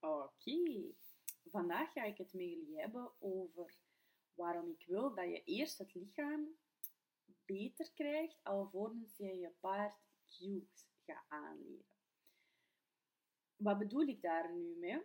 Oké, vandaag ga ik het met jullie hebben over waarom ik wil dat je eerst het lichaam beter krijgt, alvorens je je paard cues gaat aanleren. Wat bedoel ik daar nu mee?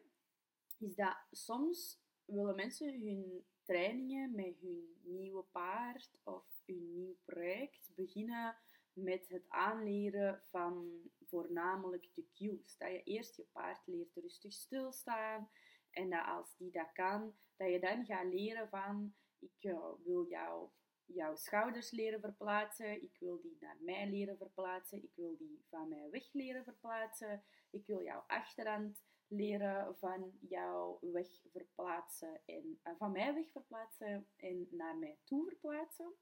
Is dat soms willen mensen hun trainingen met hun nieuwe paard of hun nieuw project beginnen met het aanleren van voornamelijk de cues. Dat je eerst je paard leert rustig stilstaan en dat als die dat kan, dat je dan gaat leren van ik uh, wil jou, jouw schouders leren verplaatsen, ik wil die naar mij leren verplaatsen, ik wil die van mij weg leren verplaatsen, ik wil jouw achterhand leren van jou weg verplaatsen en uh, van mij weg verplaatsen en naar mij toe verplaatsen.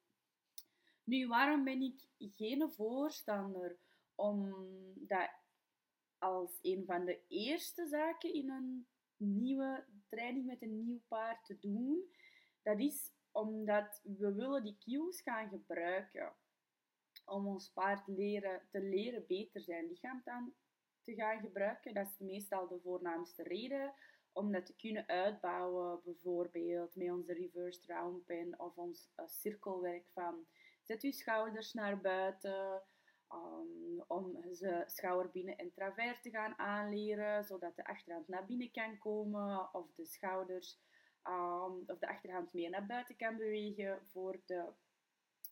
Nu, waarom ben ik geen voorstander om dat als een van de eerste zaken in een nieuwe training met een nieuw paard te doen? Dat is omdat we willen die cues gaan gebruiken om ons paard leren, te leren beter zijn lichaam dan te gaan gebruiken. Dat is meestal de voornaamste reden om dat te kunnen uitbouwen, bijvoorbeeld met onze reversed round pen of ons uh, cirkelwerk van Zet uw schouders naar buiten. Um, om ze schouderbinnen en travers te gaan aanleren, zodat de achterhand naar binnen kan komen of de schouders um, of de achterhand meer naar buiten kan bewegen voor de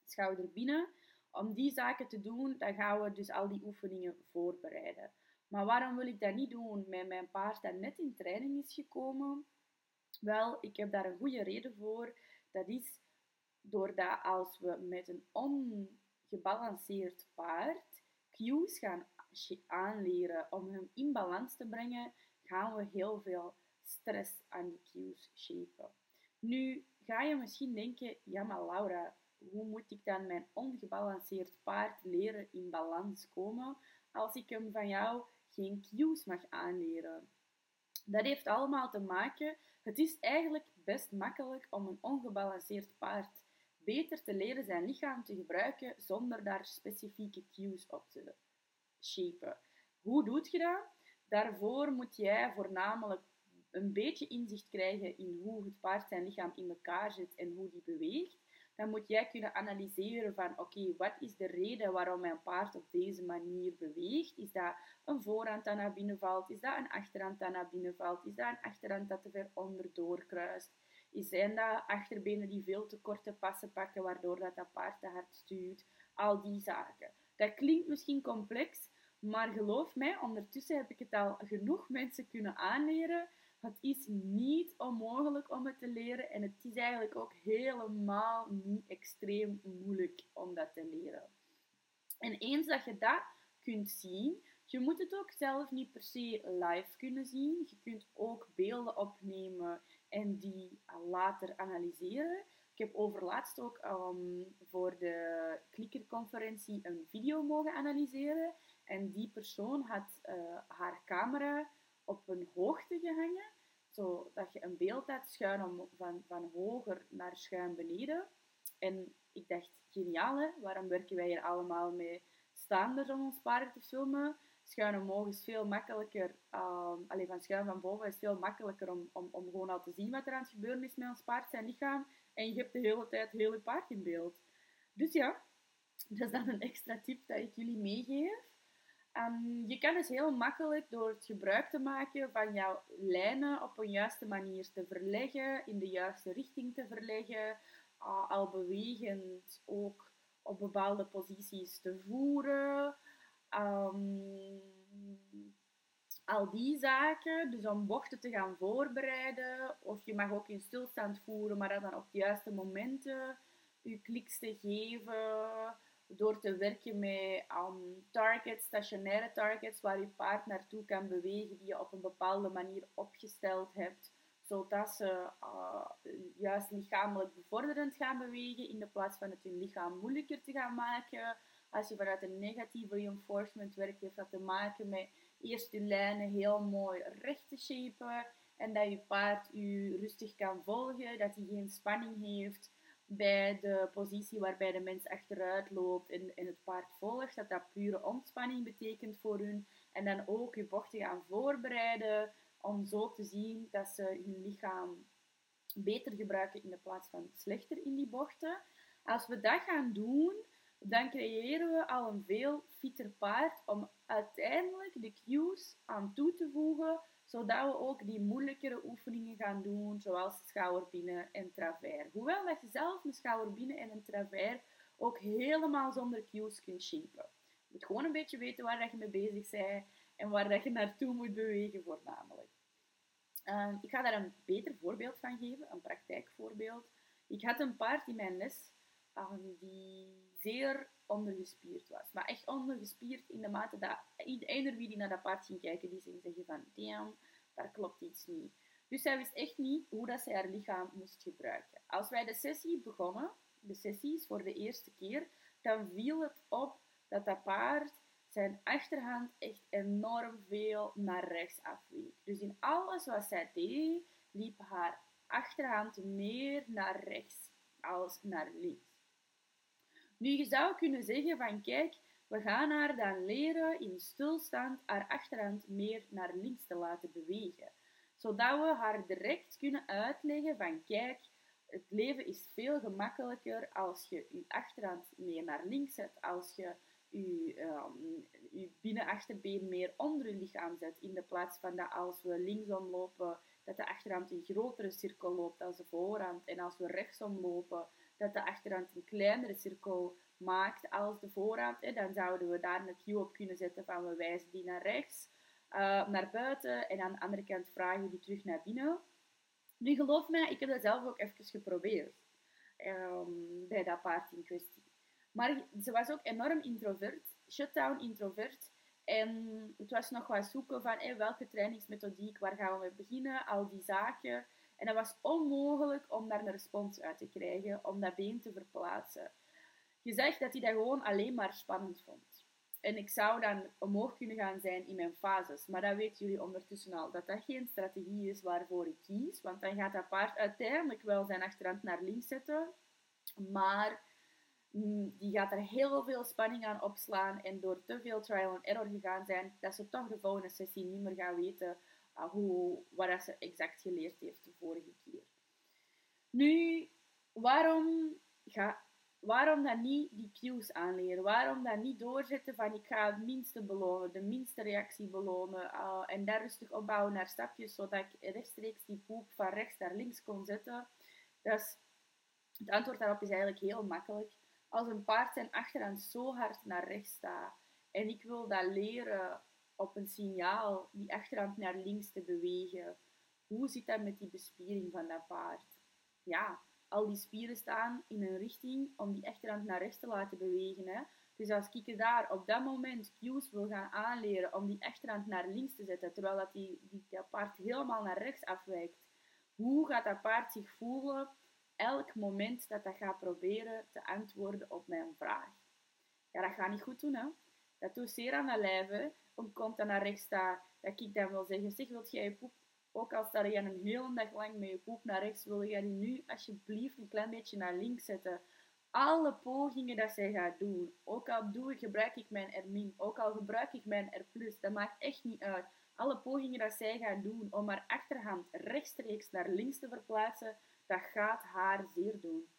schouderbinnen. Om die zaken te doen, dan gaan we dus al die oefeningen voorbereiden. Maar waarom wil ik dat niet doen met mijn paard dat net in training is gekomen? Wel, ik heb daar een goede reden voor. Dat is doordat als we met een ongebalanceerd paard cues gaan aanleren om hem in balans te brengen, gaan we heel veel stress aan die cues shapen. Nu ga je misschien denken, ja maar Laura, hoe moet ik dan mijn ongebalanceerd paard leren in balans komen als ik hem van jou geen cues mag aanleren? Dat heeft allemaal te maken, het is eigenlijk best makkelijk om een ongebalanceerd paard beter te leren zijn lichaam te gebruiken zonder daar specifieke cues op te shapen. Hoe doe je dat? Daarvoor moet jij voornamelijk een beetje inzicht krijgen in hoe het paard zijn lichaam in elkaar zit en hoe die beweegt. Dan moet jij kunnen analyseren van oké, wat is de reden waarom mijn paard op deze manier beweegt? Is dat een voorhand dat naar binnen valt? Is dat een achterhand dat naar binnen valt? Is dat een achterhand dat te ver onderdoor kruist? Zijn dat achterbenen die veel te korte passen pakken, waardoor dat, dat paard te hard stuurt? Al die zaken. Dat klinkt misschien complex, maar geloof mij, ondertussen heb ik het al genoeg mensen kunnen aanleren. Het is niet onmogelijk om het te leren en het is eigenlijk ook helemaal niet extreem moeilijk om dat te leren. En eens dat je dat kunt zien, je moet het ook zelf niet per se live kunnen zien. Je kunt ook beelden opnemen en die later analyseren. Ik heb overlaatst ook um, voor de klikkerconferentie een video mogen analyseren. En die persoon had uh, haar camera op een hoogte gehangen, zodat je een beeld had schuin van, van hoger naar schuin beneden. En ik dacht, geniaal hè, waarom werken wij hier allemaal mee staanders om ons paard te filmen? Schuin omhoog is veel makkelijker, um, alleen van schuin van boven is veel makkelijker om, om, om gewoon al te zien wat er aan het gebeuren is met ons paard, zijn lichaam. En je hebt de hele tijd heel je paard in beeld. Dus ja, dat is dan een extra tip dat ik jullie meegeef. Um, je kan dus heel makkelijk door het gebruik te maken van jouw lijnen op een juiste manier te verleggen, in de juiste richting te verleggen, uh, al bewegend ook op bepaalde posities te voeren. Um, al die zaken, dus om bochten te gaan voorbereiden, of je mag ook in stilstand voeren, maar dan op de juiste momenten je kliks te geven, door te werken met um, targets, stationaire targets, waar je paard naartoe kan bewegen, die je op een bepaalde manier opgesteld hebt, zodat ze uh, juist lichamelijk bevorderend gaan bewegen, in de plaats van het hun lichaam moeilijker te gaan maken als je vanuit een negatieve reinforcement werkt, heeft dat te maken met eerst je lijnen heel mooi recht te shapen en dat je paard je rustig kan volgen, dat hij geen spanning heeft bij de positie waarbij de mens achteruit loopt en, en het paard volgt, dat dat pure ontspanning betekent voor hun. En dan ook je bochten gaan voorbereiden om zo te zien dat ze hun lichaam beter gebruiken in de plaats van slechter in die bochten. Als we dat gaan doen, dan creëren we al een veel fitter paard om uiteindelijk de cues aan toe te voegen, zodat we ook die moeilijkere oefeningen gaan doen, zoals schouderbinnen en travers. Hoewel dat je zelf een schouderbinnen en een travers ook helemaal zonder cues kunt shimpen. Je moet gewoon een beetje weten waar dat je mee bezig bent en waar dat je naartoe moet bewegen voornamelijk. Ehm, ik ga daar een beter voorbeeld van geven, een praktijkvoorbeeld. Ik had een paard in mijn les ehm, die zeer ondergespierd was. Maar echt ondergespierd in de mate dat ieder wie die naar dat paard ging kijken, die ging zeggen van, damn, daar klopt iets niet. Dus zij wist echt niet hoe dat zij haar lichaam moest gebruiken. Als wij de sessie begonnen, de sessies voor de eerste keer, dan viel het op dat dat paard zijn achterhand echt enorm veel naar rechts afweek. Dus in alles wat zij deed, liep haar achterhand meer naar rechts als naar links. Nu, je zou kunnen zeggen van kijk, we gaan haar dan leren in stilstand haar achterhand meer naar links te laten bewegen. Zodat we haar direct kunnen uitleggen van kijk, het leven is veel gemakkelijker als je je achterhand meer naar links zet, als je je, je binnenachterbeen meer onder je lichaam zet, in de plaats van dat als we linksom lopen, dat de achterhand een grotere cirkel loopt dan de voorhand, en als we rechtsom lopen, dat de achterhand een kleinere cirkel maakt als de voorhand. Hè, dan zouden we daar een cue op kunnen zetten van we wijzen die naar rechts, uh, naar buiten en aan de andere kant vragen we die terug naar binnen. Nu geloof mij, ik heb dat zelf ook even geprobeerd um, bij dat paard in kwestie. Maar ze was ook enorm introvert, shutdown introvert. En het was nog wat zoeken van welke trainingsmethodiek, waar gaan we mee beginnen, al die zaken. En dat was onmogelijk om daar een respons uit te krijgen, om dat been te verplaatsen. Je zegt dat hij dat gewoon alleen maar spannend vond. En ik zou dan omhoog kunnen gaan zijn in mijn fases. Maar dat weten jullie ondertussen al. Dat dat geen strategie is waarvoor ik kies. Want dan gaat dat paard uiteindelijk wel zijn achterhand naar links zetten. Maar mm, die gaat er heel veel spanning aan opslaan. En door te veel trial and error gegaan zijn, dat ze toch de volgende sessie niet meer gaan weten hoe, wat ze exact geleerd heeft de vorige keer. Nu, waarom ga, waarom dan niet die cues aanleren? Waarom dan niet doorzetten van ik ga het minste belonen, de minste reactie belonen uh, en daar rustig opbouwen naar stapjes, zodat ik rechtstreeks die poep van rechts naar links kon zetten? Dus het antwoord daarop is eigenlijk heel makkelijk. Als een paard zijn achteraan zo hard naar rechts staat en ik wil dat leren op een signaal die achterhand naar links te bewegen, hoe zit dat met die bespiering van dat paard? Ja, al die spieren staan in een richting om die achterhand naar rechts te laten bewegen. Hè. Dus als ik daar op dat moment cues wil gaan aanleren om die achterhand naar links te zetten, terwijl dat, die, die, dat paard helemaal naar rechts afwijkt, hoe gaat dat paard zich voelen elk moment dat dat gaat proberen te antwoorden op mijn vraag? Ja, dat gaat niet goed doen, hè. Dat doet zeer aan de lijve, om komt dan naar rechts staat, dat ik dan wil zeggen, zeg, wilt jij je poep ook al sta je een hele dag lang met je poep naar rechts, wil jij die nu alsjeblieft een klein beetje naar links zetten. Alle pogingen dat zij gaat doen, ook al doe, gebruik ik mijn R-, ook al gebruik ik mijn R+, dat maakt echt niet uit. Alle pogingen dat zij gaat doen om haar achterhand rechtstreeks naar links te verplaatsen, dat gaat haar zeer doen.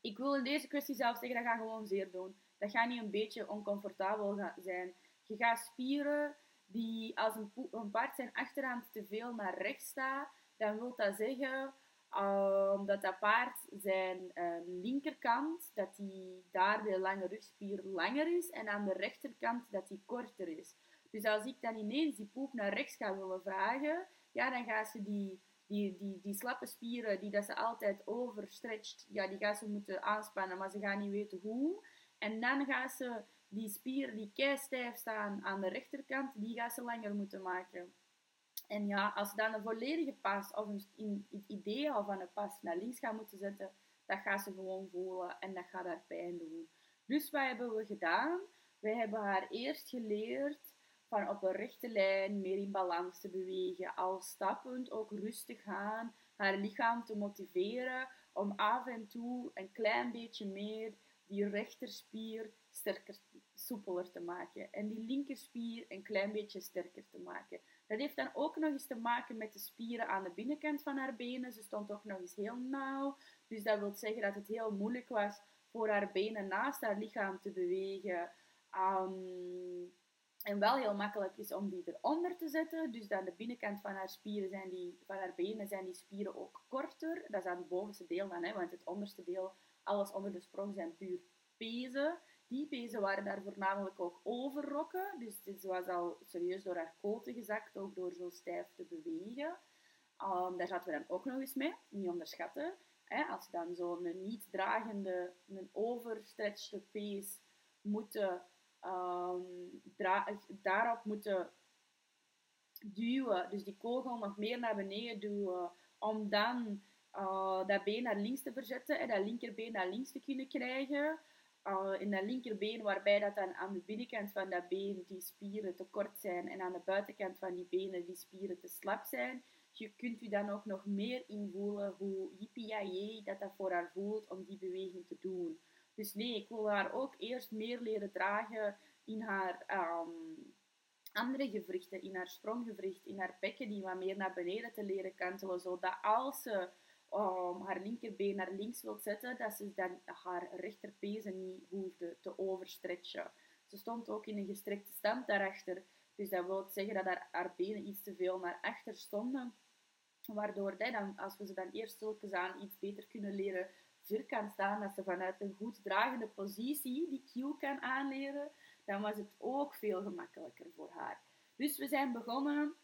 Ik wil in deze kwestie zelf zeggen, dat gaat gewoon zeer doen. Dat gaat niet een beetje oncomfortabel zijn. Je gaat spieren die als een, paard zijn achterhand te veel naar rechts staat, dan wil dat zeggen um, dat dat paard zijn uh, linkerkant, dat die daar de lange rugspier langer is en aan de rechterkant dat die korter is. Dus als ik dan ineens die poep naar rechts ga willen vragen, ja, dan gaan ze die, die, die, die slappe spieren die dat ze altijd overstretcht, ja, die gaan ze moeten aanspannen, maar ze gaan niet weten hoe. En dan gaan ze die spieren die kei stijf staan aan de rechterkant, die gaan ze langer moeten maken. En ja, als ze dan een volledige pas of een, het idee al van een pas naar links gaan moeten zetten, dat gaat ze gewoon voelen en dat gaat haar pijn doen. Dus wat hebben we gedaan? Wij hebben haar eerst geleerd van op een rechte lijn meer in balans te bewegen, al stappend ook rustig gaan, haar lichaam te motiveren om af en toe een klein beetje meer die rechterspier sterker, soepeler te maken. En die linkerspier een klein beetje sterker te maken. Dat heeft dan ook nog eens te maken met de spieren aan de binnenkant van haar benen. Ze stond ook nog eens heel nauw. Dus dat wil zeggen dat het heel moeilijk was voor haar benen naast haar lichaam te bewegen. Ehm, en wel heel makkelijk is om die eronder te zetten. Dus aan de binnenkant van haar, spieren zijn die, van haar benen zijn die spieren ook korter. Dat is aan het bovenste deel dan, hè, want het onderste deel, alles onder de sprong, zijn puur pezen. Die pezen waren daar voornamelijk ook overrokken. Dus dit was al serieus door haar koten gezakt, ook door zo stijf te bewegen. Um, daar zaten we dan ook nog eens mee, niet onderschatten. Hè, als je dan zo'n niet dragende, een overstretchte pees moeten, um, daarop moeten duwen, dus die kogel nog meer naar beneden duwen, om dan uh, dat been naar links te verzetten en dat linkerbeen naar links te kunnen krijgen. Uh, in dat linkerbeen, waarbij dat dan aan de binnenkant van dat been die spieren te kort zijn en aan de buitenkant van die benen die spieren te slap zijn, je kunt u dan ook nog meer invoelen hoe yippie dat dat voor haar voelt om die beweging te doen. Dus nee, ik wil haar ook eerst meer leren dragen in haar ehm, andere gewrichten, in haar spronggewricht, in haar bekken die wat meer naar beneden te leren kantelen, zodat als ze haar linkerbeen naar links wilt zetten, dat ze dan haar rechterpezen niet hoefde te overstretchen. Ze stond ook in een gestrekte stand daarachter, dus dat wil zeggen dat haar, benen iets te veel naar achter stonden. Waardoor dan, als we ze dan eerst zulke aan iets beter kunnen leren vierkant staan, dat ze vanuit een goed dragende positie die cue kan aanleren, dan was het ook veel gemakkelijker voor haar. Dus we zijn begonnen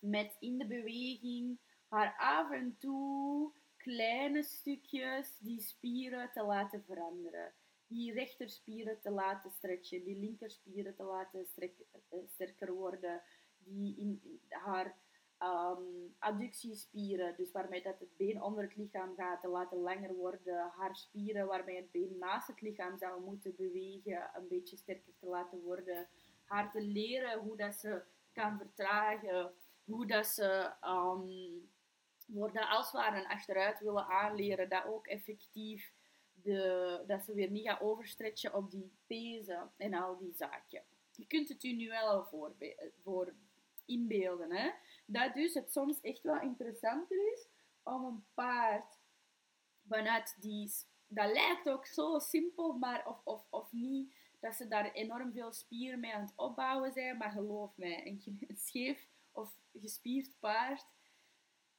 met in de beweging haar af en toe kleine stukjes die spieren te laten veranderen. Die rechterspieren te laten stretchen, die linkerspieren te laten eh, sterker worden, die in haar um, adductiespieren, dus waarmee dat het been onder het lichaam gaat, te laten langer worden. Haar spieren waarmee het been naast het lichaam zou moeten bewegen, een beetje sterker te laten worden. Haar te leren hoe dat ze kan vertragen, hoe dat ze um, worden als we een achteruit willen aanleren, dat ook effectief de, dat ze weer niet gaat overstretchen op die pezen en al die zaken. Je kunt het u nu wel voor, voor inbeelden. Hè? Dat dus het soms echt wel interessanter is om een paard vanuit die... Dat lijkt ook zo simpel, maar of, of, of niet, dat ze daar enorm veel spieren mee aan het opbouwen zijn. Maar geloof mij, een scheef of gespierd paard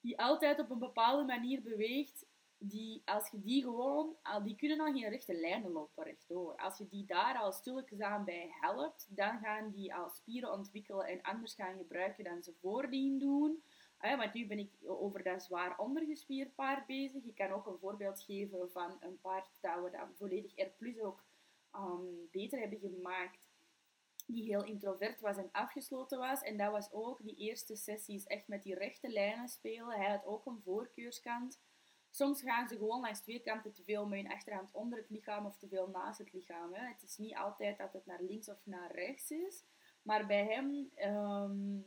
die altijd op een bepaalde manier beweegt, die, als je die gewoon, die kunnen al geen rechte lijnen lopen rechtdoor. Als je die daar al stilletjes aan bij helpt, dan gaan die al spieren ontwikkelen en anders gaan gebruiken dan ze voordien doen. Want nu ben ik over dat zwaar ondergespierd paard bezig. Ik kan ook een voorbeeld geven van een paard dat we dan volledig R ook um, beter hebben gemaakt. Die heel introvert was en afgesloten was. En dat was ook die eerste sessies echt met die rechte lijnen spelen. Hij had ook een voorkeurskant. Soms gaan ze gewoon langs twee kanten te veel met hun achterhand onder het lichaam of te veel naast het lichaam. Hè. Het is niet altijd dat het naar links of naar rechts is. Maar bij hem um,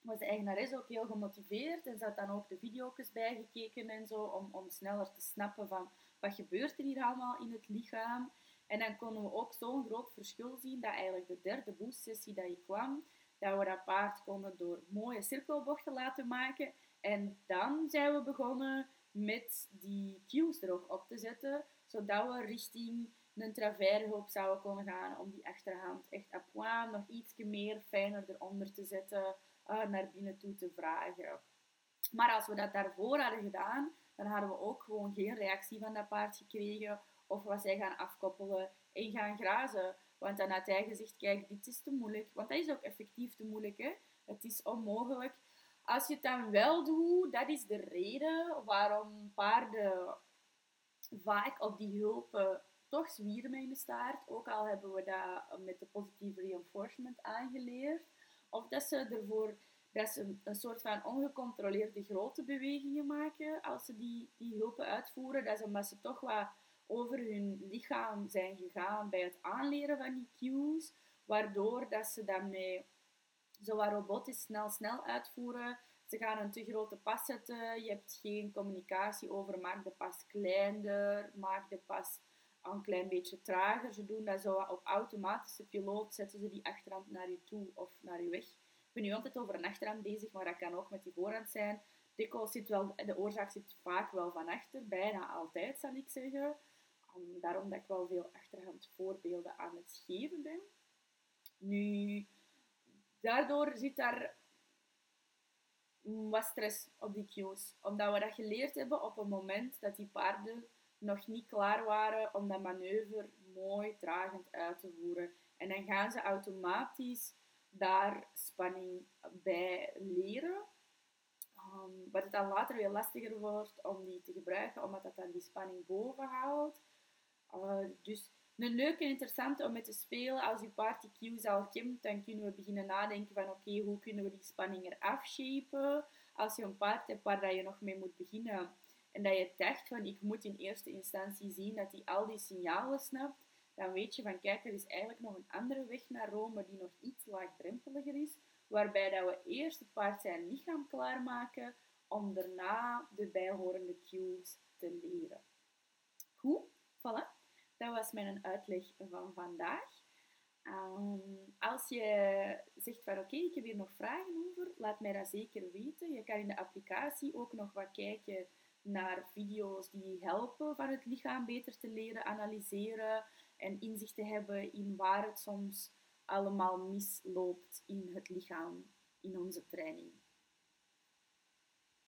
was de eigenares ook heel gemotiveerd en ze had dan ook de video's bijgekeken en zo om, om sneller te snappen van wat gebeurt er hier allemaal in het lichaam. En dan konden we ook zo'n groot verschil zien dat eigenlijk de derde boostsessie dat je kwam, dat we dat paard konden door mooie cirkelbochten laten maken. En dan zijn we begonnen met die cues er ook op te zetten, zodat we richting een traversehulp zouden kunnen gaan om die achterhand echt à point nog iets meer fijner eronder te zetten, uh, naar binnen toe te vragen. Maar als we dat daarvoor hadden gedaan, dan hadden we ook gewoon geen reactie van dat paard gekregen of was hij gaan afkoppelen en gaan grazen. Want dan had hij gezegd, kijk, dit is te moeilijk. Want dat is ook effectief te moeilijk. Hè? Het is onmogelijk. Als je het dan wel doet, dat is de reden waarom paarden vaak op die hulpen toch zwieren met staart. Ook al hebben we dat met de positieve reinforcement aangeleerd. Of dat ze ervoor dat ze een soort van ongecontroleerde grote bewegingen maken als ze die, die hulpen uitvoeren. Dat is omdat ze toch wat over hun lichaam zijn gegaan bij het aanleren van die cues, waardoor dat ze daarmee zo wat robotisch snel snel uitvoeren. Ze gaan een te grote pas zetten, je hebt geen communicatie over maak de pas kleiner, maak de pas een klein beetje trager. Ze doen dat zo op automatische piloot, zetten ze die achterhand naar je toe of naar je weg. Ik ben nu altijd over een achterhand bezig, maar dat kan ook met die voorhand zijn. Zit wel, de oorzaak zit vaak wel van achter, bijna altijd zal ik zeggen. Daarom dat ik wel veel achterhand voorbeelden aan het geven ben. Nu, daardoor zit daar wat stress op die cues. Omdat we dat geleerd hebben op een moment dat die paarden nog niet klaar waren om dat manoeuvre mooi dragend uit te voeren. En dan gaan ze automatisch daar spanning bij leren. Um, wat het dan later weer lastiger wordt om die te gebruiken, omdat dat dan die spanning boven houdt. Uh, dus een leuke interessante om mee te spelen. Als je die cues al kent, dan kunnen we beginnen nadenken van oké, hoe kunnen we die spanning eraf shapen? Als je een paard hebt waar je nog mee moet beginnen en dat je dacht van ik moet in eerste instantie zien dat hij al die signalen snapt, dan weet je van kijk, er is eigenlijk nog een andere weg naar Rome die nog iets laagdrempeliger is, waarbij dat we eerst het paard zijn lichaam klaarmaken om daarna de bijhorende cues te leren. Goed, voilà. Dat was mijn uitleg van vandaag. Ehm, als je zegt van oké, ik heb hier nog vragen over, laat mij dat zeker weten. Je kan in de applicatie ook nog wat kijken naar video's die helpen van het lichaam beter te leren analyseren en inzicht te hebben in waar het soms allemaal misloopt in het lichaam, in onze training.